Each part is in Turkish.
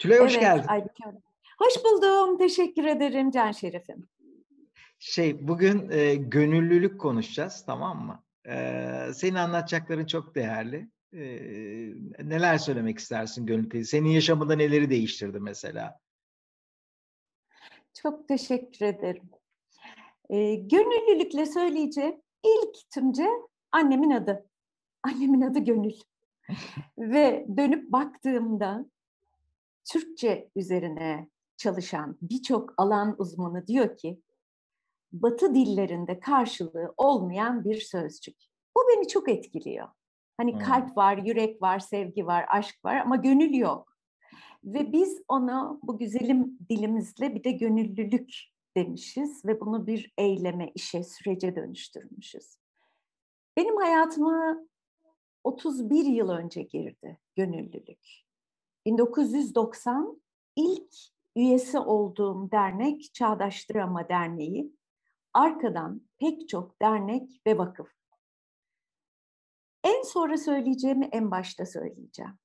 Tülay hoş evet, geldin. Aybüke Hoş buldum. Teşekkür ederim Can Şerif'im. Şey bugün e, gönüllülük konuşacağız tamam mı? E, senin anlatacakların çok değerli. E, neler söylemek istersin gönüllülük? Senin yaşamında neleri değiştirdi mesela? Çok teşekkür ederim. E, gönüllülükle söyleyeceğim ilk tümce annemin adı. Annemin adı Gönül. Ve dönüp baktığımda Türkçe üzerine çalışan birçok alan uzmanı diyor ki Batı dillerinde karşılığı olmayan bir sözcük. Bu beni çok etkiliyor. Hani hmm. kalp var, yürek var, sevgi var, aşk var ama gönül yok. Ve biz ona bu güzelim dilimizle bir de gönüllülük demişiz ve bunu bir eyleme, işe, sürece dönüştürmüşüz. Benim hayatıma 31 yıl önce girdi gönüllülük. 1990 ilk üyesi olduğum dernek Çağdaş Drama Derneği. Arkadan pek çok dernek ve vakıf. En sonra söyleyeceğimi en başta söyleyeceğim.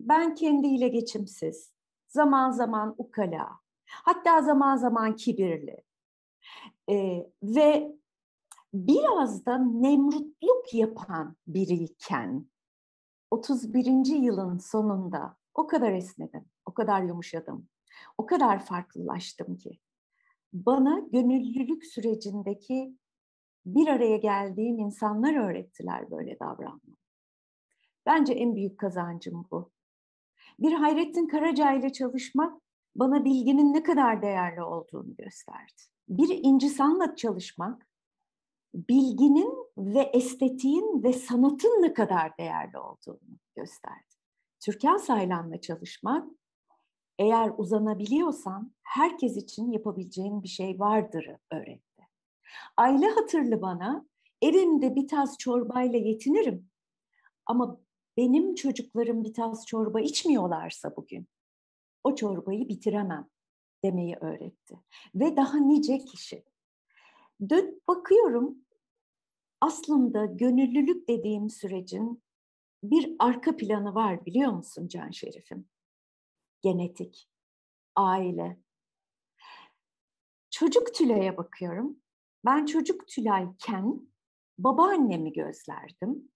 Ben kendiyle geçimsiz, zaman zaman ukala, hatta zaman zaman kibirli ee, ve biraz da nemrutluk yapan biriyken 31. yılın sonunda o kadar esnedim, o kadar yumuşadım, o kadar farklılaştım ki. Bana gönüllülük sürecindeki bir araya geldiğim insanlar öğrettiler böyle davranmayı. Bence en büyük kazancım bu. Bir Hayrettin Karaca ile çalışmak bana bilginin ne kadar değerli olduğunu gösterdi. Bir İnci San'la çalışmak bilginin ve estetiğin ve sanatın ne kadar değerli olduğunu gösterdi. Türkan Saylan'la çalışmak, eğer uzanabiliyorsan herkes için yapabileceğin bir şey vardır öğretti. Ayla hatırlı bana, evimde bir tas çorbayla yetinirim ama benim çocuklarım bir tas çorba içmiyorlarsa bugün, o çorbayı bitiremem demeyi öğretti. Ve daha nice kişi. Dön bakıyorum aslında gönüllülük dediğim sürecin bir arka planı var biliyor musun Can Şerif'im? Genetik, aile. Çocuk Tülay'a bakıyorum. Ben çocuk Tülay'ken babaannemi gözlerdim.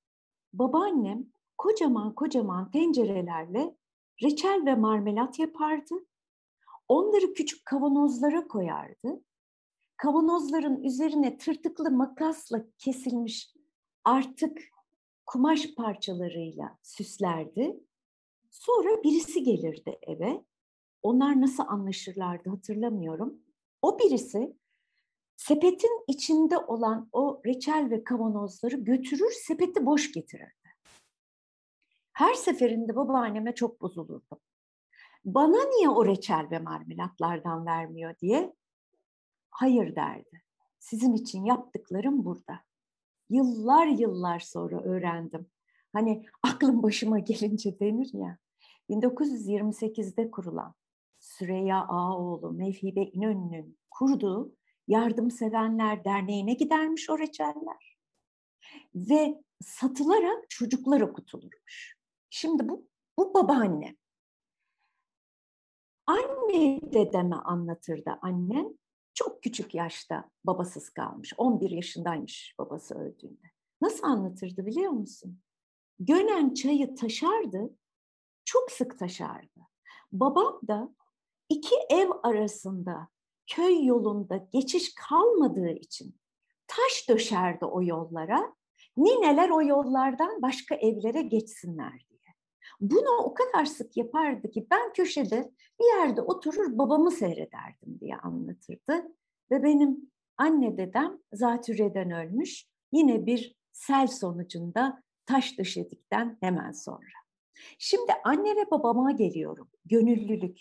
Babaannem kocaman kocaman tencerelerle reçel ve marmelat yapardı. Onları küçük kavanozlara koyardı. Kavanozların üzerine tırtıklı makasla kesilmiş artık kumaş parçalarıyla süslerdi. Sonra birisi gelirdi eve. Onlar nasıl anlaşırlardı hatırlamıyorum. O birisi sepetin içinde olan o reçel ve kavanozları götürür, sepeti boş getirirdi. Her seferinde babaanneme çok bozulurdum. Bana niye o reçel ve marmelatlardan vermiyor diye hayır derdi. Sizin için yaptıklarım burada yıllar yıllar sonra öğrendim. Hani aklım başıma gelince denir ya. 1928'de kurulan Süreyya Ağoğlu, Mevhibe İnönü'nün kurduğu Yardımsevenler Derneği'ne gidermiş o reçeller. Ve satılarak çocuklar okutulurmuş. Şimdi bu, bu babaanne. Anne dedeme anlatırdı annem çok küçük yaşta babasız kalmış. 11 yaşındaymış babası öldüğünde. Nasıl anlatırdı biliyor musun? Gönen çayı taşardı, çok sık taşardı. Babam da iki ev arasında köy yolunda geçiş kalmadığı için taş döşerdi o yollara. Nineler o yollardan başka evlere geçsinler. Bunu o kadar sık yapardı ki ben köşede bir yerde oturur babamı seyrederdim diye anlatırdı. Ve benim anne dedem zatürreden ölmüş. Yine bir sel sonucunda taş döşedikten hemen sonra. Şimdi anne ve babama geliyorum. Gönüllülük.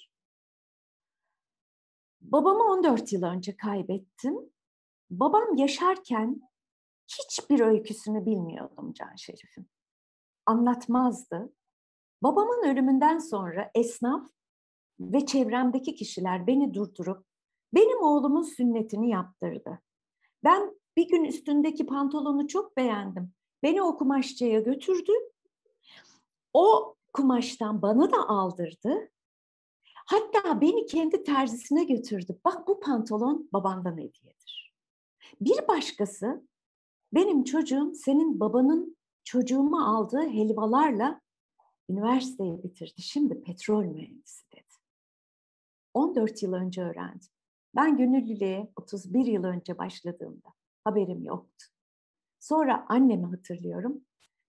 Babamı 14 yıl önce kaybettim. Babam yaşarken hiçbir öyküsünü bilmiyordum Can Şerif'im. Anlatmazdı. Babamın ölümünden sonra esnaf ve çevremdeki kişiler beni durdurup benim oğlumun sünnetini yaptırdı. Ben bir gün üstündeki pantolonu çok beğendim. Beni o kumaşçıya götürdü. O kumaştan bana da aldırdı. Hatta beni kendi terzisine götürdü. Bak bu pantolon babandan hediyedir. Bir başkası benim çocuğum senin babanın çocuğumu aldığı helvalarla üniversiteyi bitirdi. Şimdi petrol mühendisi dedi. 14 yıl önce öğrendim. Ben gönüllülüğe 31 yıl önce başladığımda haberim yoktu. Sonra annemi hatırlıyorum.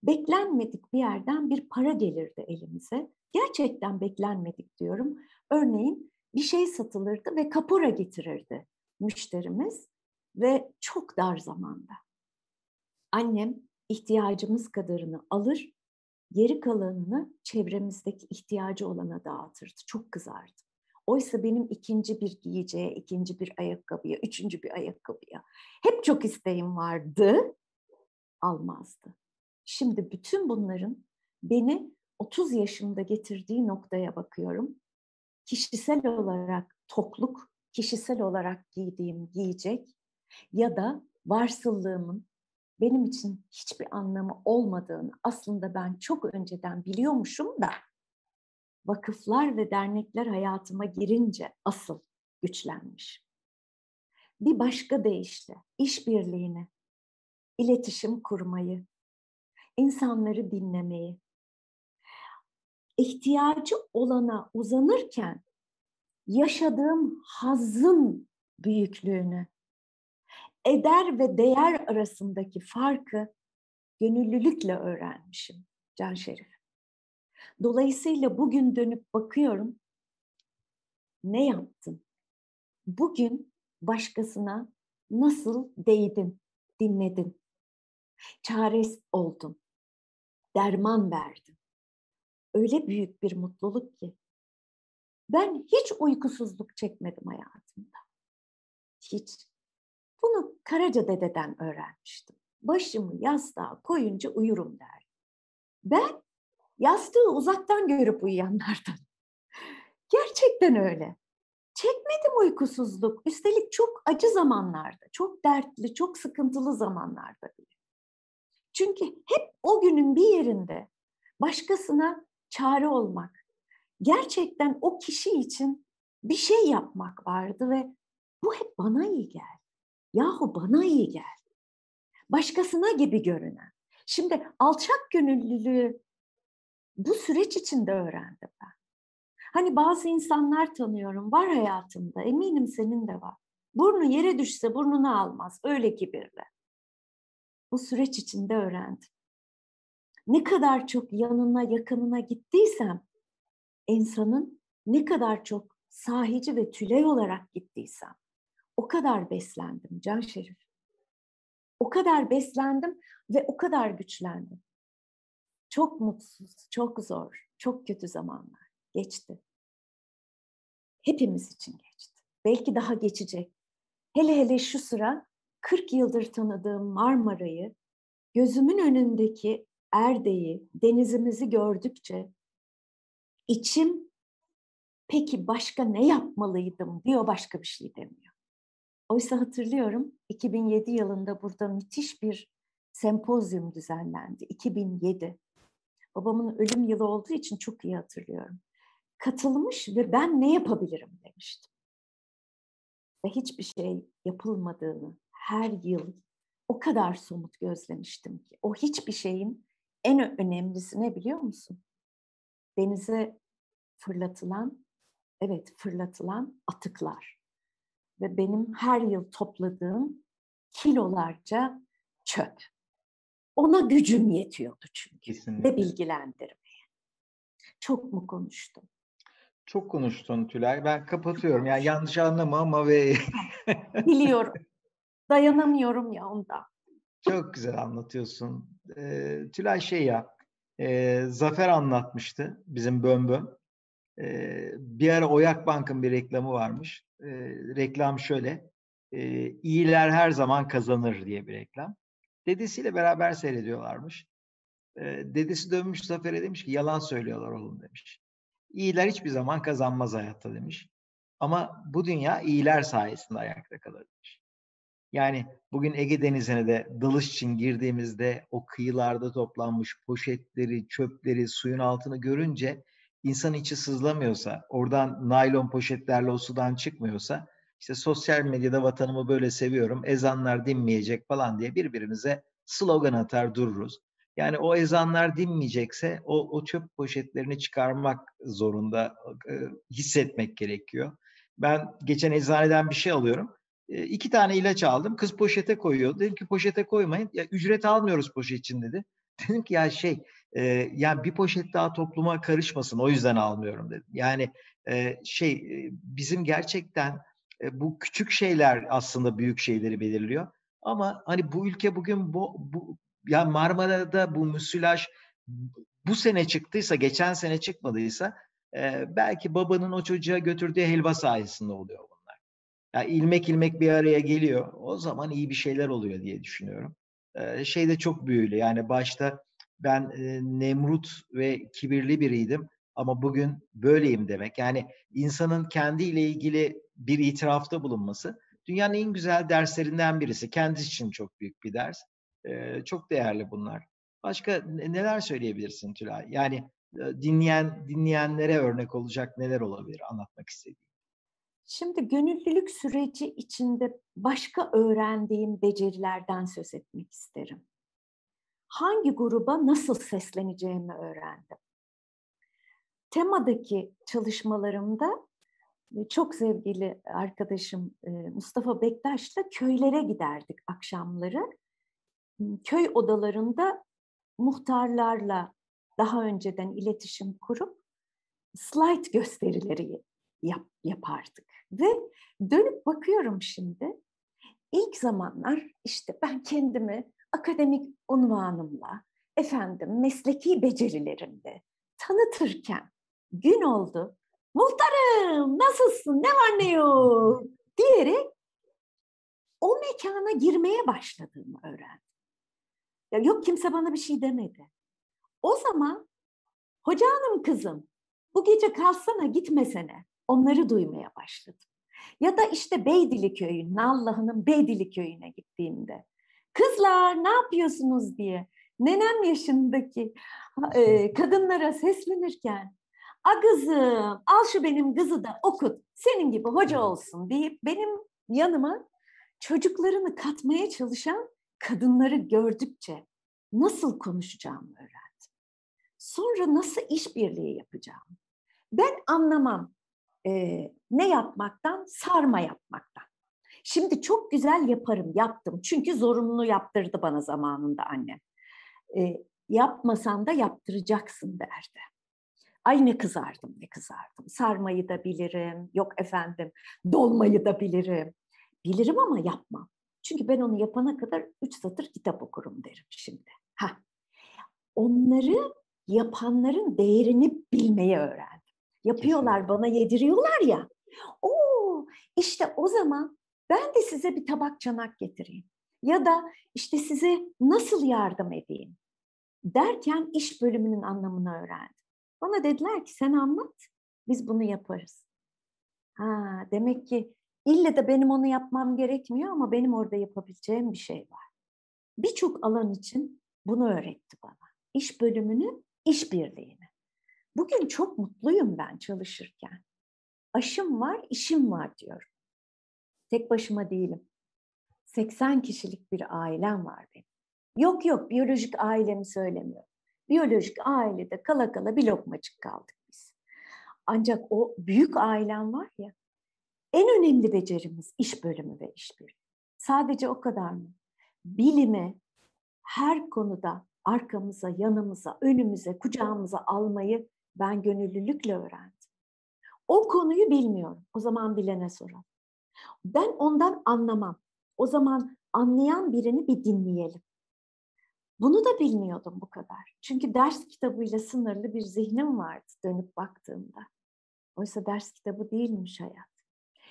Beklenmedik bir yerden bir para gelirdi elimize. Gerçekten beklenmedik diyorum. Örneğin bir şey satılırdı ve kapora getirirdi müşterimiz ve çok dar zamanda. Annem ihtiyacımız kadarını alır, geri kalanını çevremizdeki ihtiyacı olana dağıtırdı. Çok kızardı. Oysa benim ikinci bir giyeceğe, ikinci bir ayakkabıya, üçüncü bir ayakkabıya hep çok isteğim vardı, almazdı. Şimdi bütün bunların beni 30 yaşımda getirdiği noktaya bakıyorum. Kişisel olarak tokluk, kişisel olarak giydiğim giyecek ya da varsıllığımın benim için hiçbir anlamı olmadığını aslında ben çok önceden biliyormuşum da vakıflar ve dernekler hayatıma girince asıl güçlenmiş. Bir başka deyişle işbirliğini, iletişim kurmayı, insanları dinlemeyi, ihtiyacı olana uzanırken yaşadığım hazın büyüklüğünü, eder ve değer arasındaki farkı gönüllülükle öğrenmişim Can Şerif. Dolayısıyla bugün dönüp bakıyorum. Ne yaptın? Bugün başkasına nasıl değdin, dinledin? Çares oldun. Derman verdin. Öyle büyük bir mutluluk ki. Ben hiç uykusuzluk çekmedim hayatımda. Hiç. Bunu Karaca dededen öğrenmiştim. Başımı yastığa koyunca uyurum der. Ben yastığı uzaktan görüp uyuyanlardan. Gerçekten öyle. Çekmedim uykusuzluk. Üstelik çok acı zamanlarda, çok dertli, çok sıkıntılı zamanlarda bile. Çünkü hep o günün bir yerinde başkasına çare olmak, gerçekten o kişi için bir şey yapmak vardı ve bu hep bana iyi geldi. Yahu bana iyi geldi. Başkasına gibi görünen. Şimdi alçak gönüllülüğü bu süreç içinde öğrendim ben. Hani bazı insanlar tanıyorum, var hayatımda, eminim senin de var. Burnu yere düşse burnunu almaz, öyle kibirli. Bu süreç içinde öğrendim. Ne kadar çok yanına, yakınına gittiysem, insanın ne kadar çok sahici ve tüley olarak gittiysem, o kadar beslendim Can Şerif. O kadar beslendim ve o kadar güçlendim. Çok mutsuz, çok zor, çok kötü zamanlar geçti. Hepimiz için geçti. Belki daha geçecek. Hele hele şu sıra 40 yıldır tanıdığım Marmara'yı, gözümün önündeki Erde'yi, denizimizi gördükçe içim peki başka ne yapmalıydım diyor başka bir şey demiyor. Oysa hatırlıyorum 2007 yılında burada müthiş bir sempozyum düzenlendi. 2007. Babamın ölüm yılı olduğu için çok iyi hatırlıyorum. Katılmış ve ben ne yapabilirim demiştim. Ve hiçbir şey yapılmadığını her yıl o kadar somut gözlemiştim ki. O hiçbir şeyin en önemlisi ne biliyor musun? Denize fırlatılan, evet fırlatılan atıklar. Ve benim her yıl topladığım kilolarca çöp. Ona gücüm yetiyordu çünkü. Kesinlikle. Ve bilgilendirmeye. Çok mu konuştum? Çok konuştun Tülay. Ben kapatıyorum. Yani yanlış anlama ama ve... Biliyorum. Dayanamıyorum ya onda. Çok güzel anlatıyorsun. Ee, Tülay şey ya, e, Zafer anlatmıştı bizim Bömböm. Ee, bir ara Oyak Bank'ın bir reklamı varmış. Ee, reklam şöyle, e, iyiler her zaman kazanır diye bir reklam. Dedesiyle beraber seyrediyorlarmış. Ee, dedesi dönmüş Zafer'e demiş ki yalan söylüyorlar oğlum demiş. İyiler hiçbir zaman kazanmaz hayatta demiş. Ama bu dünya iyiler sayesinde ayakta kalır demiş. Yani bugün Ege Denizi'ne de dalış için girdiğimizde o kıyılarda toplanmış poşetleri, çöpleri, suyun altını görünce insan içi sızlamıyorsa, oradan naylon poşetlerle o sudan çıkmıyorsa, işte sosyal medyada vatanımı böyle seviyorum, ezanlar dinmeyecek falan diye birbirimize slogan atar dururuz. Yani o ezanlar dinmeyecekse o, o çöp poşetlerini çıkarmak zorunda e, hissetmek gerekiyor. Ben geçen eczaneden bir şey alıyorum. E, iki tane ilaç aldım. Kız poşete koyuyor. Dedim ki poşete koymayın. Ya ücret almıyoruz poşet için dedi. Dedim ki ya şey e, yani bir poşet daha topluma karışmasın o yüzden almıyorum dedim. Yani e, şey bizim gerçekten e, bu küçük şeyler aslında büyük şeyleri belirliyor. Ama hani bu ülke bugün bu, bu yani Marmara'da bu müsilaj bu sene çıktıysa, geçen sene çıkmadıysa e, belki babanın o çocuğa götürdüğü helva sayesinde oluyor bunlar. Yani ilmek ilmek bir araya geliyor. O zaman iyi bir şeyler oluyor diye düşünüyorum. E, şey de çok büyülü. Yani başta ben e, Nemrut ve kibirli biriydim ama bugün böyleyim demek. Yani insanın kendiyle ilgili bir itirafta bulunması dünyanın en güzel derslerinden birisi. Kendisi için çok büyük bir ders. E, çok değerli bunlar. Başka neler söyleyebilirsin Tülay? Yani dinleyen dinleyenlere örnek olacak neler olabilir anlatmak istediğin? Şimdi gönüllülük süreci içinde başka öğrendiğim becerilerden söz etmek isterim. Hangi gruba nasıl sesleneceğimi öğrendim. Temadaki çalışmalarımda e, çok sevgili arkadaşım e, Mustafa Bektaş'la köylere giderdik akşamları. Köy odalarında muhtarlarla daha önceden iletişim kurup slide gösterileri yap, yapardık. Ve dönüp bakıyorum şimdi. İlk zamanlar işte ben kendimi akademik unvanımla, efendim mesleki becerilerimle tanıtırken gün oldu. Muhtarım nasılsın ne var ne yok diyerek o mekana girmeye başladığımı öğrendim. Ya yok kimse bana bir şey demedi. O zaman hoca hanım kızım bu gece kalsana gitmesene onları duymaya başladım. Ya da işte Beydili köyü, Nallıhı'nın Beydili köyüne gittiğimde kızlar ne yapıyorsunuz diye nenem yaşındaki e, kadınlara seslenirken a kızım al şu benim kızı da okut senin gibi hoca olsun deyip benim yanıma çocuklarını katmaya çalışan kadınları gördükçe nasıl konuşacağımı öğrendim. Sonra nasıl işbirliği yapacağım. Ben anlamam e, ne yapmaktan, sarma yapmaktan. Şimdi çok güzel yaparım, yaptım. Çünkü zorunlu yaptırdı bana zamanında annem. E, yapmasan da yaptıracaksın derdi. Ay ne kızardım, ne kızardım. Sarmayı da bilirim, yok efendim dolmayı da bilirim. Bilirim ama yapmam. Çünkü ben onu yapana kadar üç satır kitap okurum derim şimdi. Ha. Onları yapanların değerini bilmeyi öğrendim. Yapıyorlar, Kesinlikle. bana yediriyorlar ya. Oo, işte o zaman ben de size bir tabak çanak getireyim. Ya da işte size nasıl yardım edeyim derken iş bölümünün anlamını öğrendim. Bana dediler ki sen anlat, biz bunu yaparız. Ha, demek ki ille de benim onu yapmam gerekmiyor ama benim orada yapabileceğim bir şey var. Birçok alan için bunu öğretti bana. İş bölümünü, iş birliğini. Bugün çok mutluyum ben çalışırken. Aşım var, işim var diyorum. Tek başıma değilim. 80 kişilik bir ailem var benim. Yok yok biyolojik ailemi söylemiyorum. Biyolojik ailede kala kala bir lokmacık kaldık biz. Ancak o büyük ailem var ya, en önemli becerimiz iş bölümü ve işbirliği. Sadece o kadar mı? Bilimi her konuda arkamıza, yanımıza, önümüze, kucağımıza almayı ben gönüllülükle öğrendim. O konuyu bilmiyorum. O zaman bilene soralım. Ben ondan anlamam. O zaman anlayan birini bir dinleyelim. Bunu da bilmiyordum bu kadar. Çünkü ders kitabıyla sınırlı bir zihnim vardı dönüp baktığımda. Oysa ders kitabı değilmiş hayat.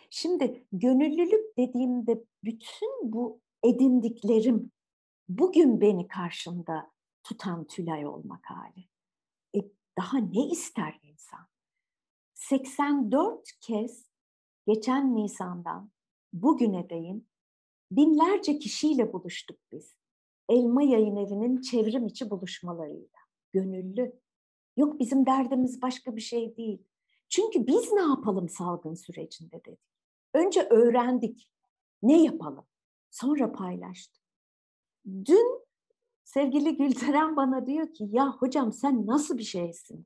Şimdi gönüllülük dediğimde bütün bu edindiklerim bugün beni karşımda tutan Tülay olmak hali. E, daha ne ister insan? 84 kez geçen Nisan'dan bugüne değin binlerce kişiyle buluştuk biz. Elma Yayın Evi'nin çevrim içi buluşmalarıyla. Gönüllü. Yok bizim derdimiz başka bir şey değil. Çünkü biz ne yapalım salgın sürecinde dedik. Önce öğrendik. Ne yapalım? Sonra paylaştık. Dün sevgili Gülteren bana diyor ki ya hocam sen nasıl bir şeysin?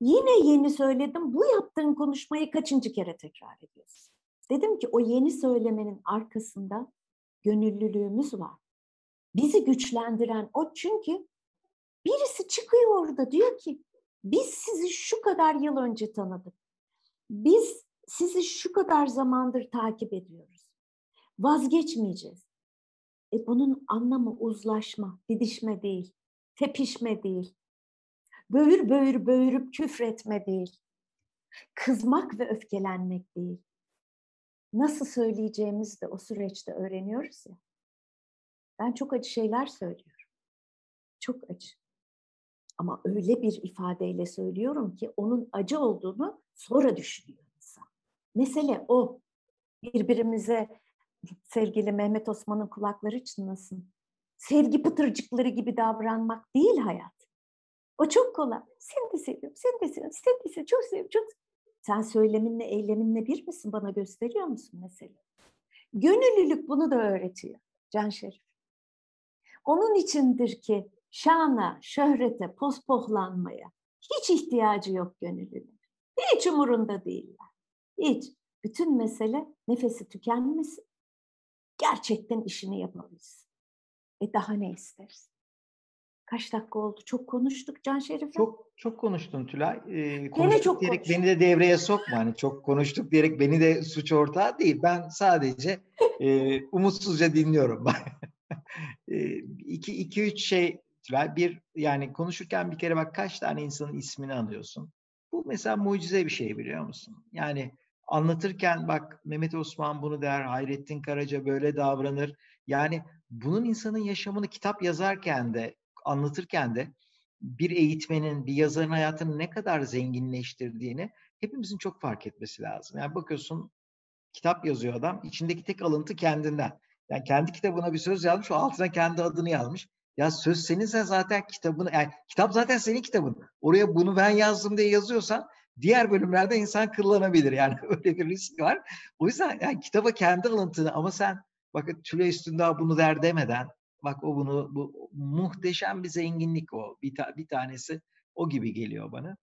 Yine yeni söyledim. Bu yaptığın konuşmayı kaçıncı kere tekrar ediyorsun? Dedim ki o yeni söylemenin arkasında gönüllülüğümüz var. Bizi güçlendiren o çünkü birisi çıkıyor orada diyor ki biz sizi şu kadar yıl önce tanıdık. Biz sizi şu kadar zamandır takip ediyoruz. Vazgeçmeyeceğiz. E bunun anlamı uzlaşma, didişme değil, tepişme değil. Böğür böğür böğürüp küfretme değil. Kızmak ve öfkelenmek değil. Nasıl söyleyeceğimizi de o süreçte öğreniyoruz ya. Ben çok acı şeyler söylüyorum. Çok acı. Ama öyle bir ifadeyle söylüyorum ki onun acı olduğunu sonra düşünüyor insan. Mesele o. Birbirimize sevgili Mehmet Osman'ın kulakları çınlasın. Sevgi pıtırcıkları gibi davranmak değil hayat. O çok kolay. Sen de seviyorum, sen de seviyorum, sen de seviyorum, çok seviyorum, çok Sen söyleminle, eyleminle bir misin? Bana gösteriyor musun mesela? Gönüllülük bunu da öğretiyor Can Şerif. Onun içindir ki şana, şöhrete, pospohlanmaya hiç ihtiyacı yok gönüllünün. Hiç umurunda değiller. Hiç. Bütün mesele nefesi tükenmesin. Gerçekten işini yapabilsin. E daha ne isteriz? Kaç dakika oldu? Çok konuştuk Can Şerif'e. Çok çok konuştun Tülay. Ee, konuştuk çok diyerek konuştum. beni de devreye sokma. Hani çok konuştuk diyerek beni de suç ortağı değil. Ben sadece e, umutsuzca dinliyorum. e, iki, iki üç şey Tülay. Bir yani konuşurken bir kere bak kaç tane insanın ismini anıyorsun. Bu mesela mucize bir şey biliyor musun? Yani anlatırken bak Mehmet Osman bunu der, Hayrettin Karaca böyle davranır. Yani bunun insanın yaşamını kitap yazarken de anlatırken de bir eğitmenin, bir yazarın hayatını ne kadar zenginleştirdiğini hepimizin çok fark etmesi lazım. Yani bakıyorsun kitap yazıyor adam, içindeki tek alıntı kendinden. Yani kendi kitabına bir söz yazmış, o altına kendi adını yazmış. Ya söz seninse zaten kitabını, yani kitap zaten senin kitabın. Oraya bunu ben yazdım diye yazıyorsan diğer bölümlerde insan kırlanabilir. Yani öyle bir risk var. O yüzden yani kitaba kendi alıntını ama sen bakın Tülay Üstündağ bunu der demeden bak o bunu bu muhteşem bir zenginlik o. Bir, ta, bir tanesi o gibi geliyor bana.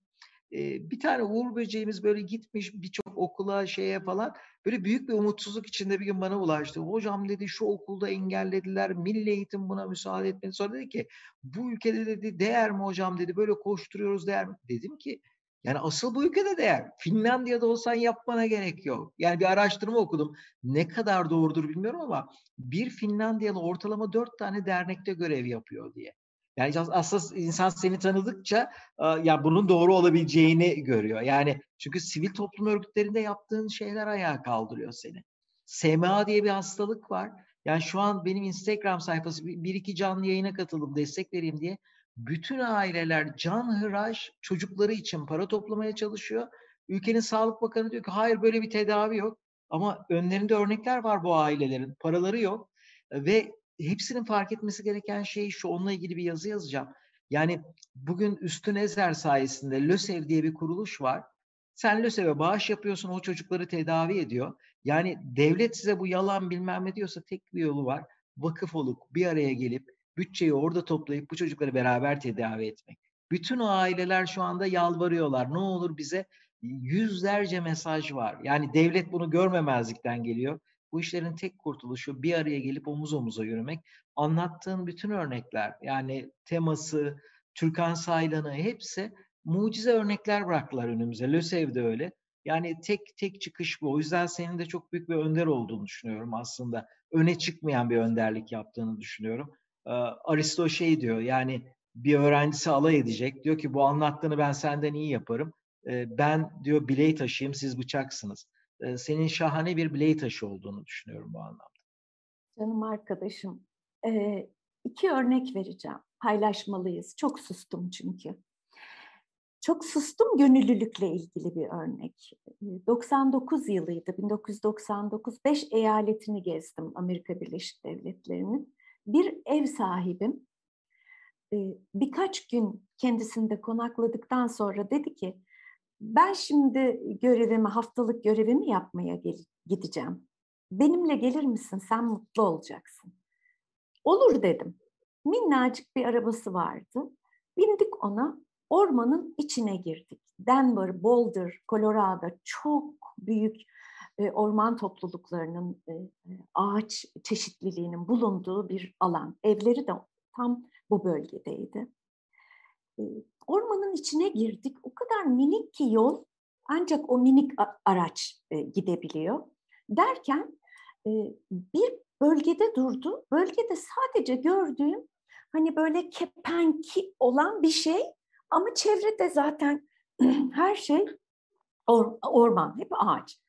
Ee, bir tane Uğur Böceğimiz böyle gitmiş birçok okula şeye falan böyle büyük bir umutsuzluk içinde bir gün bana ulaştı. Hocam dedi şu okulda engellediler. Milli eğitim buna müsaade etmedi. Sonra dedi ki bu ülkede dedi değer mi hocam dedi. Böyle koşturuyoruz değer mi? Dedim ki yani asıl bu ülkede değer. Finlandiya'da olsan yapmana gerek yok. Yani bir araştırma okudum. Ne kadar doğrudur bilmiyorum ama bir Finlandiyalı ortalama dört tane dernekte görev yapıyor diye. Yani aslında insan seni tanıdıkça ya bunun doğru olabileceğini görüyor. Yani çünkü sivil toplum örgütlerinde yaptığın şeyler ayağa kaldırıyor seni. SMA diye bir hastalık var. Yani şu an benim Instagram sayfası bir iki canlı yayına katıldım destek vereyim diye bütün aileler can hıraş çocukları için para toplamaya çalışıyor. Ülkenin Sağlık Bakanı diyor ki hayır böyle bir tedavi yok. Ama önlerinde örnekler var bu ailelerin. Paraları yok. Ve hepsinin fark etmesi gereken şey şu. Onunla ilgili bir yazı yazacağım. Yani bugün Üstün Ezer sayesinde LÖSEV diye bir kuruluş var. Sen LÖSEV'e bağış yapıyorsun, o çocukları tedavi ediyor. Yani devlet size bu yalan bilmem ne diyorsa tek bir yolu var. Vakıf olup bir araya gelip bütçeyi orada toplayıp bu çocukları beraber tedavi etmek. Bütün o aileler şu anda yalvarıyorlar. Ne olur bize yüzlerce mesaj var. Yani devlet bunu görmemezlikten geliyor. Bu işlerin tek kurtuluşu bir araya gelip omuz omuza yürümek. Anlattığın bütün örnekler yani teması, Türkan Saylan'ı hepsi mucize örnekler bıraktılar önümüze. LÖSEV de öyle. Yani tek tek çıkış bu. O yüzden senin de çok büyük bir önder olduğunu düşünüyorum aslında. Öne çıkmayan bir önderlik yaptığını düşünüyorum. Aristo şey diyor yani bir öğrencisi alay edecek. Diyor ki bu anlattığını ben senden iyi yaparım. Ben diyor bileği taşıyayım siz bıçaksınız. Senin şahane bir bileği taşı olduğunu düşünüyorum bu anlamda. Canım arkadaşım iki örnek vereceğim. Paylaşmalıyız. Çok sustum çünkü. Çok sustum gönüllülükle ilgili bir örnek. 99 yılıydı, 1999. Beş eyaletini gezdim Amerika Birleşik Devletleri'nin bir ev sahibim birkaç gün kendisinde konakladıktan sonra dedi ki ben şimdi görevimi, haftalık görevimi yapmaya gideceğim. Benimle gelir misin? Sen mutlu olacaksın. Olur dedim. Minnacık bir arabası vardı. Bindik ona, ormanın içine girdik. Denver, Boulder, Colorado çok büyük e, orman topluluklarının, e, e, ağaç çeşitliliğinin bulunduğu bir alan. Evleri de tam bu bölgedeydi. Ormanın içine girdik. O kadar minik ki yol ancak o minik araç gidebiliyor. Derken bir bölgede durdu. Bölgede sadece gördüğüm hani böyle kepenki olan bir şey ama çevrede zaten her şey or, orman, hep ağaç.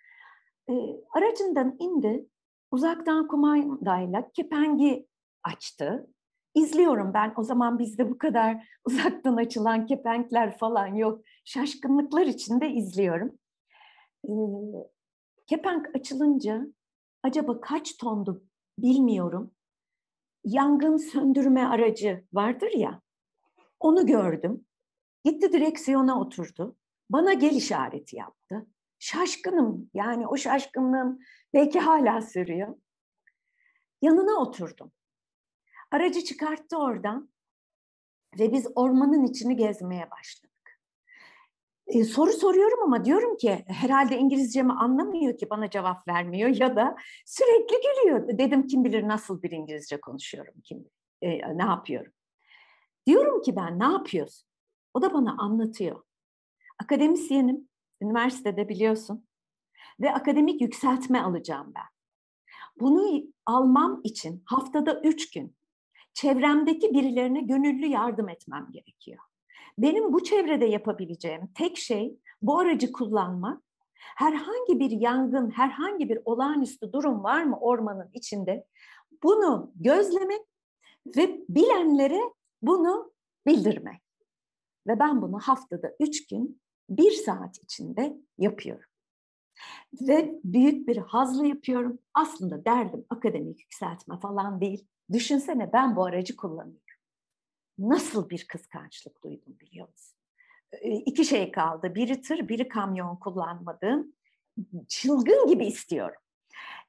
E, aracından indi, uzaktan kumandayla kepengi açtı. İzliyorum ben, o zaman bizde bu kadar uzaktan açılan kepenkler falan yok. Şaşkınlıklar içinde izliyorum. E, kepenk açılınca acaba kaç tondu bilmiyorum. Yangın söndürme aracı vardır ya, onu gördüm. Gitti direksiyona oturdu. Bana gel işareti yaptı. Şaşkınım yani o şaşkınlığım belki hala sürüyor. Yanına oturdum. Aracı çıkarttı oradan ve biz ormanın içini gezmeye başladık. Ee, soru soruyorum ama diyorum ki herhalde İngilizcemi anlamıyor ki bana cevap vermiyor ya da sürekli gülüyor. Dedim kim bilir nasıl bir İngilizce konuşuyorum, kim e, ne yapıyorum. Diyorum ki ben ne yapıyorsun? O da bana anlatıyor. Akademisyenim, üniversitede biliyorsun. Ve akademik yükseltme alacağım ben. Bunu almam için haftada üç gün çevremdeki birilerine gönüllü yardım etmem gerekiyor. Benim bu çevrede yapabileceğim tek şey bu aracı kullanmak. Herhangi bir yangın, herhangi bir olağanüstü durum var mı ormanın içinde? Bunu gözlemek ve bilenlere bunu bildirmek. Ve ben bunu haftada üç gün bir saat içinde yapıyorum. Ve büyük bir hazla yapıyorum. Aslında derdim akademik yükseltme falan değil. Düşünsene ben bu aracı kullanıyorum. Nasıl bir kıskançlık duydum biliyor musun? İki şey kaldı. Biri tır, biri kamyon kullanmadığım. Çılgın gibi istiyorum.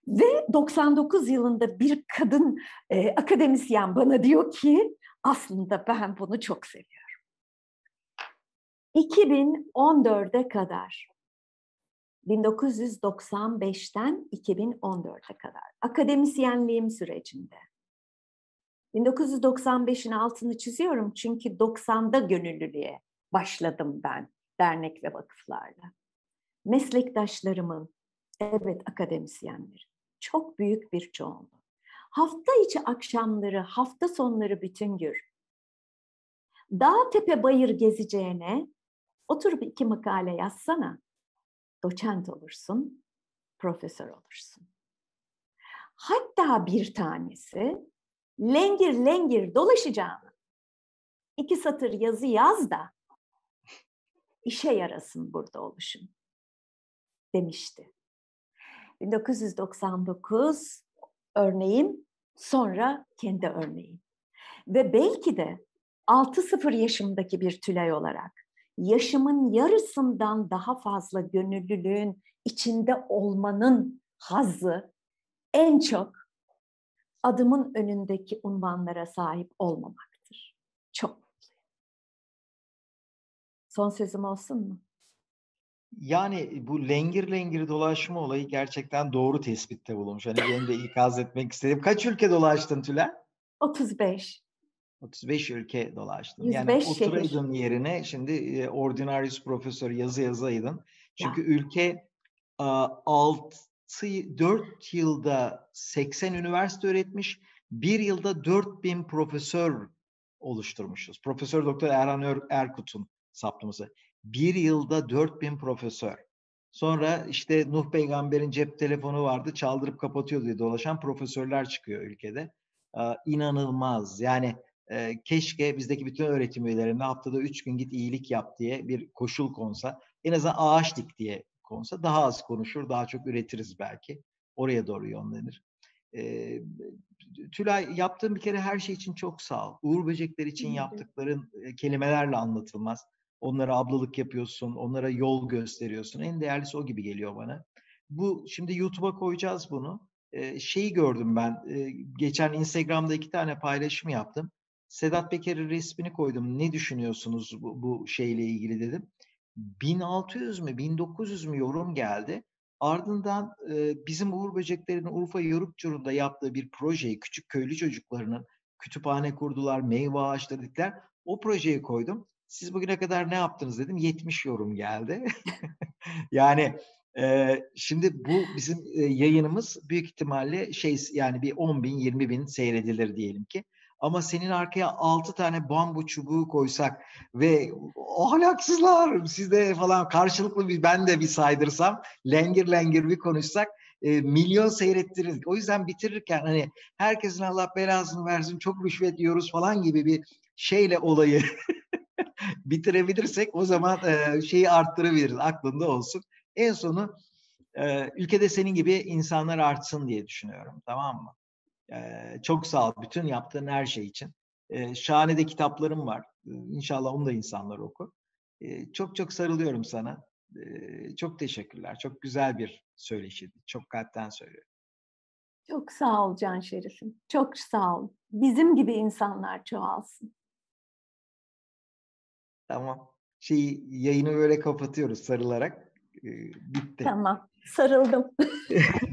Ve 99 yılında bir kadın e, akademisyen bana diyor ki aslında ben bunu çok seviyorum. 2014'e kadar. 1995'ten 2014'e kadar. Akademisyenliğim sürecinde. 1995'in altını çiziyorum çünkü 90'da gönüllülüğe başladım ben dernek ve vakıflarla. Meslektaşlarımın, evet akademisyenler, çok büyük bir çoğunluğu. Hafta içi akşamları, hafta sonları bütün gün. Dağ tepe bayır gezeceğine Oturup iki makale yazsana. Doçent olursun, profesör olursun. Hatta bir tanesi lengir lengir dolaşacağını iki satır yazı yaz da işe yarasın burada oluşun demişti. 1999 örneğim sonra kendi örneğim. Ve belki de 6-0 yaşımdaki bir Tülay olarak yaşımın yarısından daha fazla gönüllülüğün içinde olmanın hazzı en çok adımın önündeki unvanlara sahip olmamaktır. Çok mutluyum. Son sözüm olsun mu? Yani bu lengir lengir dolaşma olayı gerçekten doğru tespitte bulunmuş. Hani benim de ikaz etmek istedim. Kaç ülke dolaştın Tülay? 35. 35 ülke dolaştın. 105 yani şehir. oturaydın yerine şimdi e, ordinarius profesör yazı yazaydın. Çünkü ya. ülke 6 4 yılda 80 üniversite öğretmiş. Bir yılda 4000 profesör oluşturmuşuz. Profesör Doktor Erhan Erkut'un saptaması. Bir yılda 4000 profesör. Sonra işte Nuh peygamberin cep telefonu vardı çaldırıp kapatıyor diye dolaşan profesörler çıkıyor ülkede. Ee, inanılmaz. Yani e, keşke bizdeki bütün öğretim üyelerine haftada üç gün git iyilik yap diye bir koşul konsa. En azından ağaç dik diye konsa daha az konuşur, daha çok üretiriz belki. Oraya doğru yönlenir. Eee, Tülay yaptığın bir kere her şey için çok sağ ol. Uğur Böcekler için yaptıkların kelimelerle anlatılmaz. Onlara ablalık yapıyorsun, onlara yol gösteriyorsun. En değerlisi o gibi geliyor bana. Bu şimdi YouTube'a koyacağız bunu. Eee, şeyi gördüm ben, eee, geçen Instagram'da iki tane paylaşım yaptım. Sedat Peker'in resmini koydum. Ne düşünüyorsunuz bu, bu şeyle ilgili dedim. 1600 mü 1900 mü yorum geldi. Ardından e, bizim Uğur Böcekler'in Urfa Yorukçur'unda yaptığı bir projeyi küçük köylü çocuklarının kütüphane kurdular, meyve ağaçları. O projeyi koydum. Siz bugüne kadar ne yaptınız dedim. 70 yorum geldi. yani e, şimdi bu bizim e, yayınımız büyük ihtimalle şey yani bir 10 bin 20 bin seyredilir diyelim ki. Ama senin arkaya 6 tane bambu çubuğu koysak ve ahlaksızlar sizde falan karşılıklı bir ben de bir saydırsam lengir lengir bir konuşsak e, milyon seyrettirir. O yüzden bitirirken hani herkesin Allah belasını versin çok rüşvet yiyoruz falan gibi bir şeyle olayı bitirebilirsek o zaman e, şeyi arttırabiliriz aklında olsun. En sonu e, ülkede senin gibi insanlar artsın diye düşünüyorum tamam mı? Ee, çok sağ ol bütün yaptığın her şey için. Ee, şahane de kitaplarım var. Ee, İnşallah onu da insanlar okur. Ee, çok çok sarılıyorum sana. Ee, çok teşekkürler. Çok güzel bir söyleşiydi. Çok kalpten söylüyorum. Çok sağ ol Can Şerif'im. Çok sağ ol. Bizim gibi insanlar çoğalsın. Tamam. Şeyi yayını böyle kapatıyoruz sarılarak. Ee, bitti. Tamam. Sarıldım.